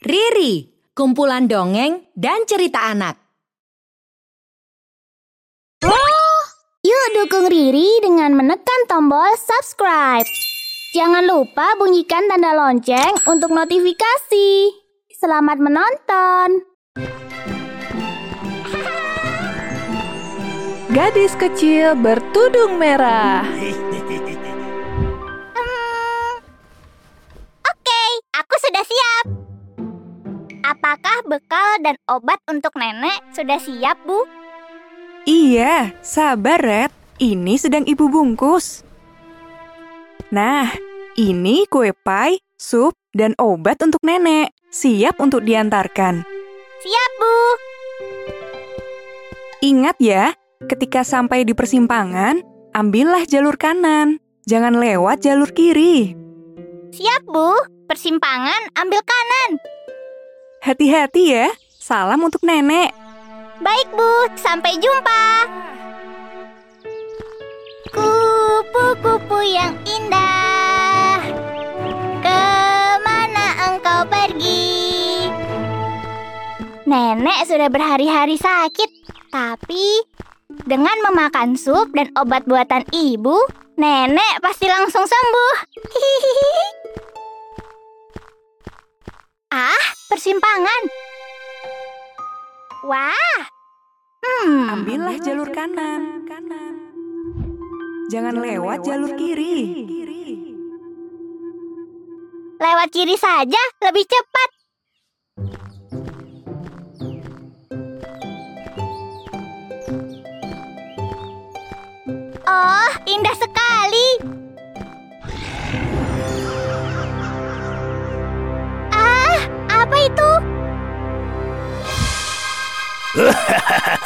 Riri, kumpulan dongeng dan cerita anak. Yuk dukung Riri dengan menekan tombol subscribe. Jangan lupa bunyikan tanda lonceng untuk notifikasi. Selamat menonton. Gadis kecil bertudung merah. Bekal dan obat untuk nenek sudah siap, Bu? Iya, sabar, Red. Ini sedang ibu bungkus. Nah, ini kue pie, sup, dan obat untuk nenek. Siap untuk diantarkan. Siap, Bu. Ingat ya, ketika sampai di persimpangan, ambillah jalur kanan. Jangan lewat jalur kiri. Siap, Bu. Persimpangan ambil kanan. Hati-hati ya. Salam untuk nenek. Baik, Bu. Sampai jumpa. Kupu-kupu yang indah, ke mana engkau pergi? Nenek sudah berhari-hari sakit, tapi dengan memakan sup dan obat buatan ibu, nenek pasti langsung persimpangan. Wah. Hmm. Ambillah jalur kanan. Jangan lewat jalur kiri. Lewat kiri saja, lebih cepat. Oh, indah sekali.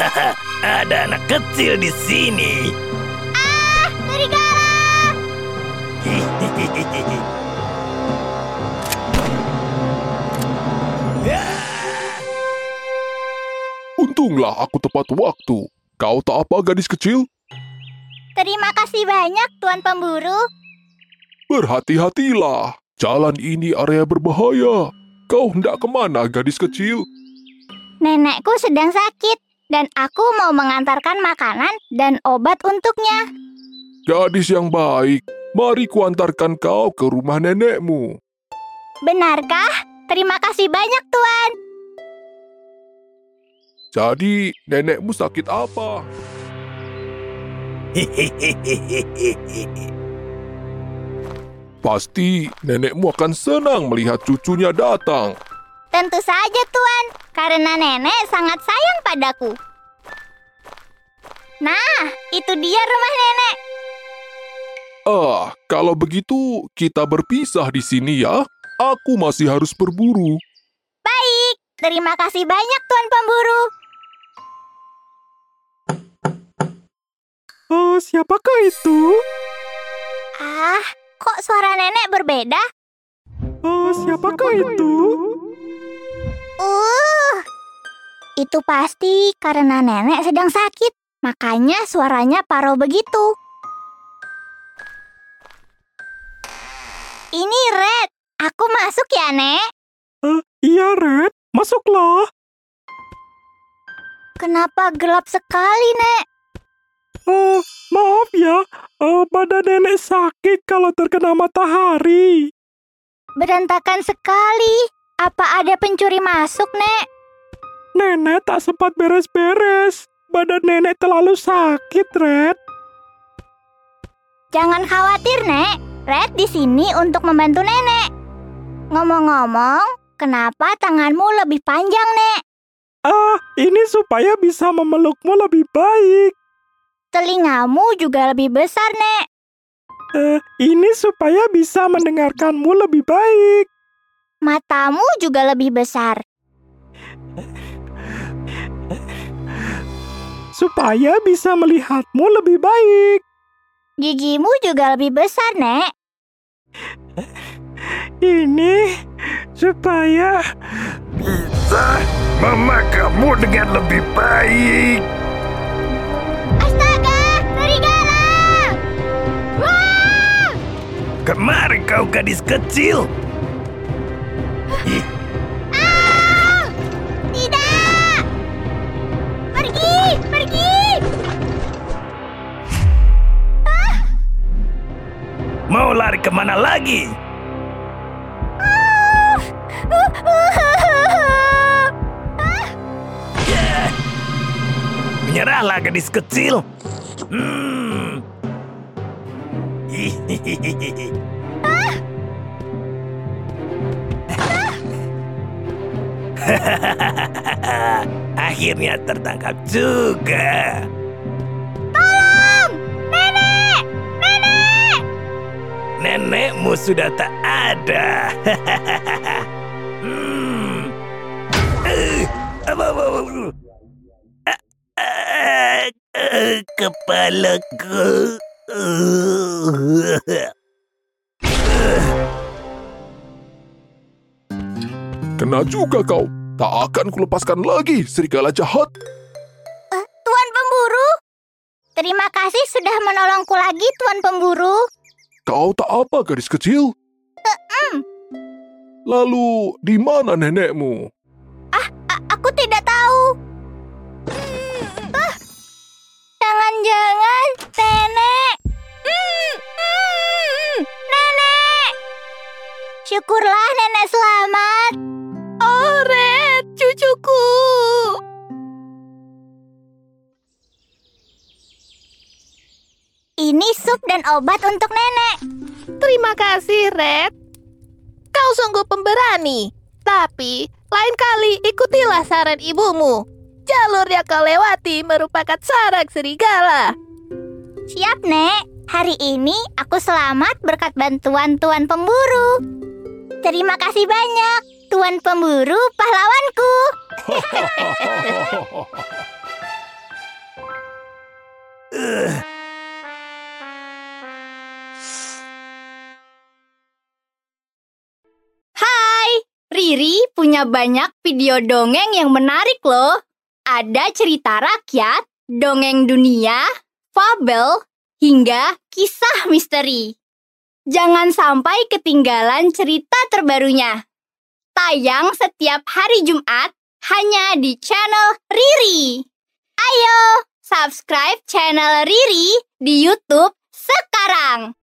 Ada anak kecil di sini. Ah, serigala. Untunglah aku tepat waktu. Kau tak apa gadis kecil? Terima kasih banyak, Tuan Pemburu. Berhati-hatilah. Jalan ini area berbahaya. Kau hendak ke mana gadis kecil? Nenekku sedang sakit, dan aku mau mengantarkan makanan dan obat untuknya. Gadis yang baik, mari kuantarkan kau ke rumah nenekmu. Benarkah? Terima kasih banyak, Tuan. Jadi, nenekmu sakit apa? Pasti nenekmu akan senang melihat cucunya datang. Tentu saja, Tuan, karena nenek sangat sayang padaku. Nah, itu dia rumah nenek. Ah, kalau begitu kita berpisah di sini ya. Aku masih harus berburu. Baik, terima kasih banyak, Tuan Pemburu. Oh, siapakah itu? Ah, kok suara nenek berbeda? Oh, siapakah itu? Uh, itu pasti karena nenek sedang sakit, makanya suaranya paro begitu. Ini Red, aku masuk ya, Nek? iya, Red. Masuklah. Kenapa gelap sekali, Nek? Oh, maaf ya. Oh, badan nenek sakit kalau terkena matahari. Berantakan sekali. Apa ada pencuri masuk, Nek? Nenek tak sempat beres-beres. Badan nenek terlalu sakit, Red. Jangan khawatir, Nek. Red di sini untuk membantu nenek. Ngomong-ngomong, kenapa tanganmu lebih panjang, Nek? Ah, ini supaya bisa memelukmu lebih baik. Telingamu juga lebih besar, Nek. Eh, ini supaya bisa mendengarkanmu lebih baik. Matamu juga lebih besar. Supaya bisa melihatmu lebih baik. Gigimu juga lebih besar, Nek. Ini supaya Bisa memakanmu dengan lebih baik. Astaga, serigala! Wah! Kemari kau gadis kecil. Lagi. Menyerahlah gadis kecil. Hmm. Hihihihi. Akhirnya tertangkap juga. Nenekmu sudah tak ada. hmm. Eh, Kepalaku. Kena juga kau. Tak akan kulepaskan lagi serigala jahat. Tuan Pemburu? Terima kasih sudah menolongku lagi, Tuan Pemburu. Kau tak apa gadis kecil? Lalu, di mana nenekmu? A- aku tidak tahu. Ah, Jangan-jangan nenek. Nenek. Syukurlah nenek selamat. Oh, Red, cucuku. Ini sup dan obat untuk nenek. Terima kasih, Red. Kau sungguh pemberani. Tapi, lain kali ikutilah saran ibumu. Jalur yang kau lewati merupakan sarang serigala. Siap, Nek. Hari ini aku selamat berkat bantuan Tuan Pemburu. Terima kasih banyak, Tuan Pemburu pahlawanku. Hai, punya banyak video dongeng yang menarik loh. Ada cerita rakyat, dongeng dunia, fabel, hingga kisah misteri. Jangan sampai ketinggalan cerita terbarunya. Tayang setiap hari Jumat hanya di channel Riri. Ayo, subscribe channel Riri di YouTube sekarang.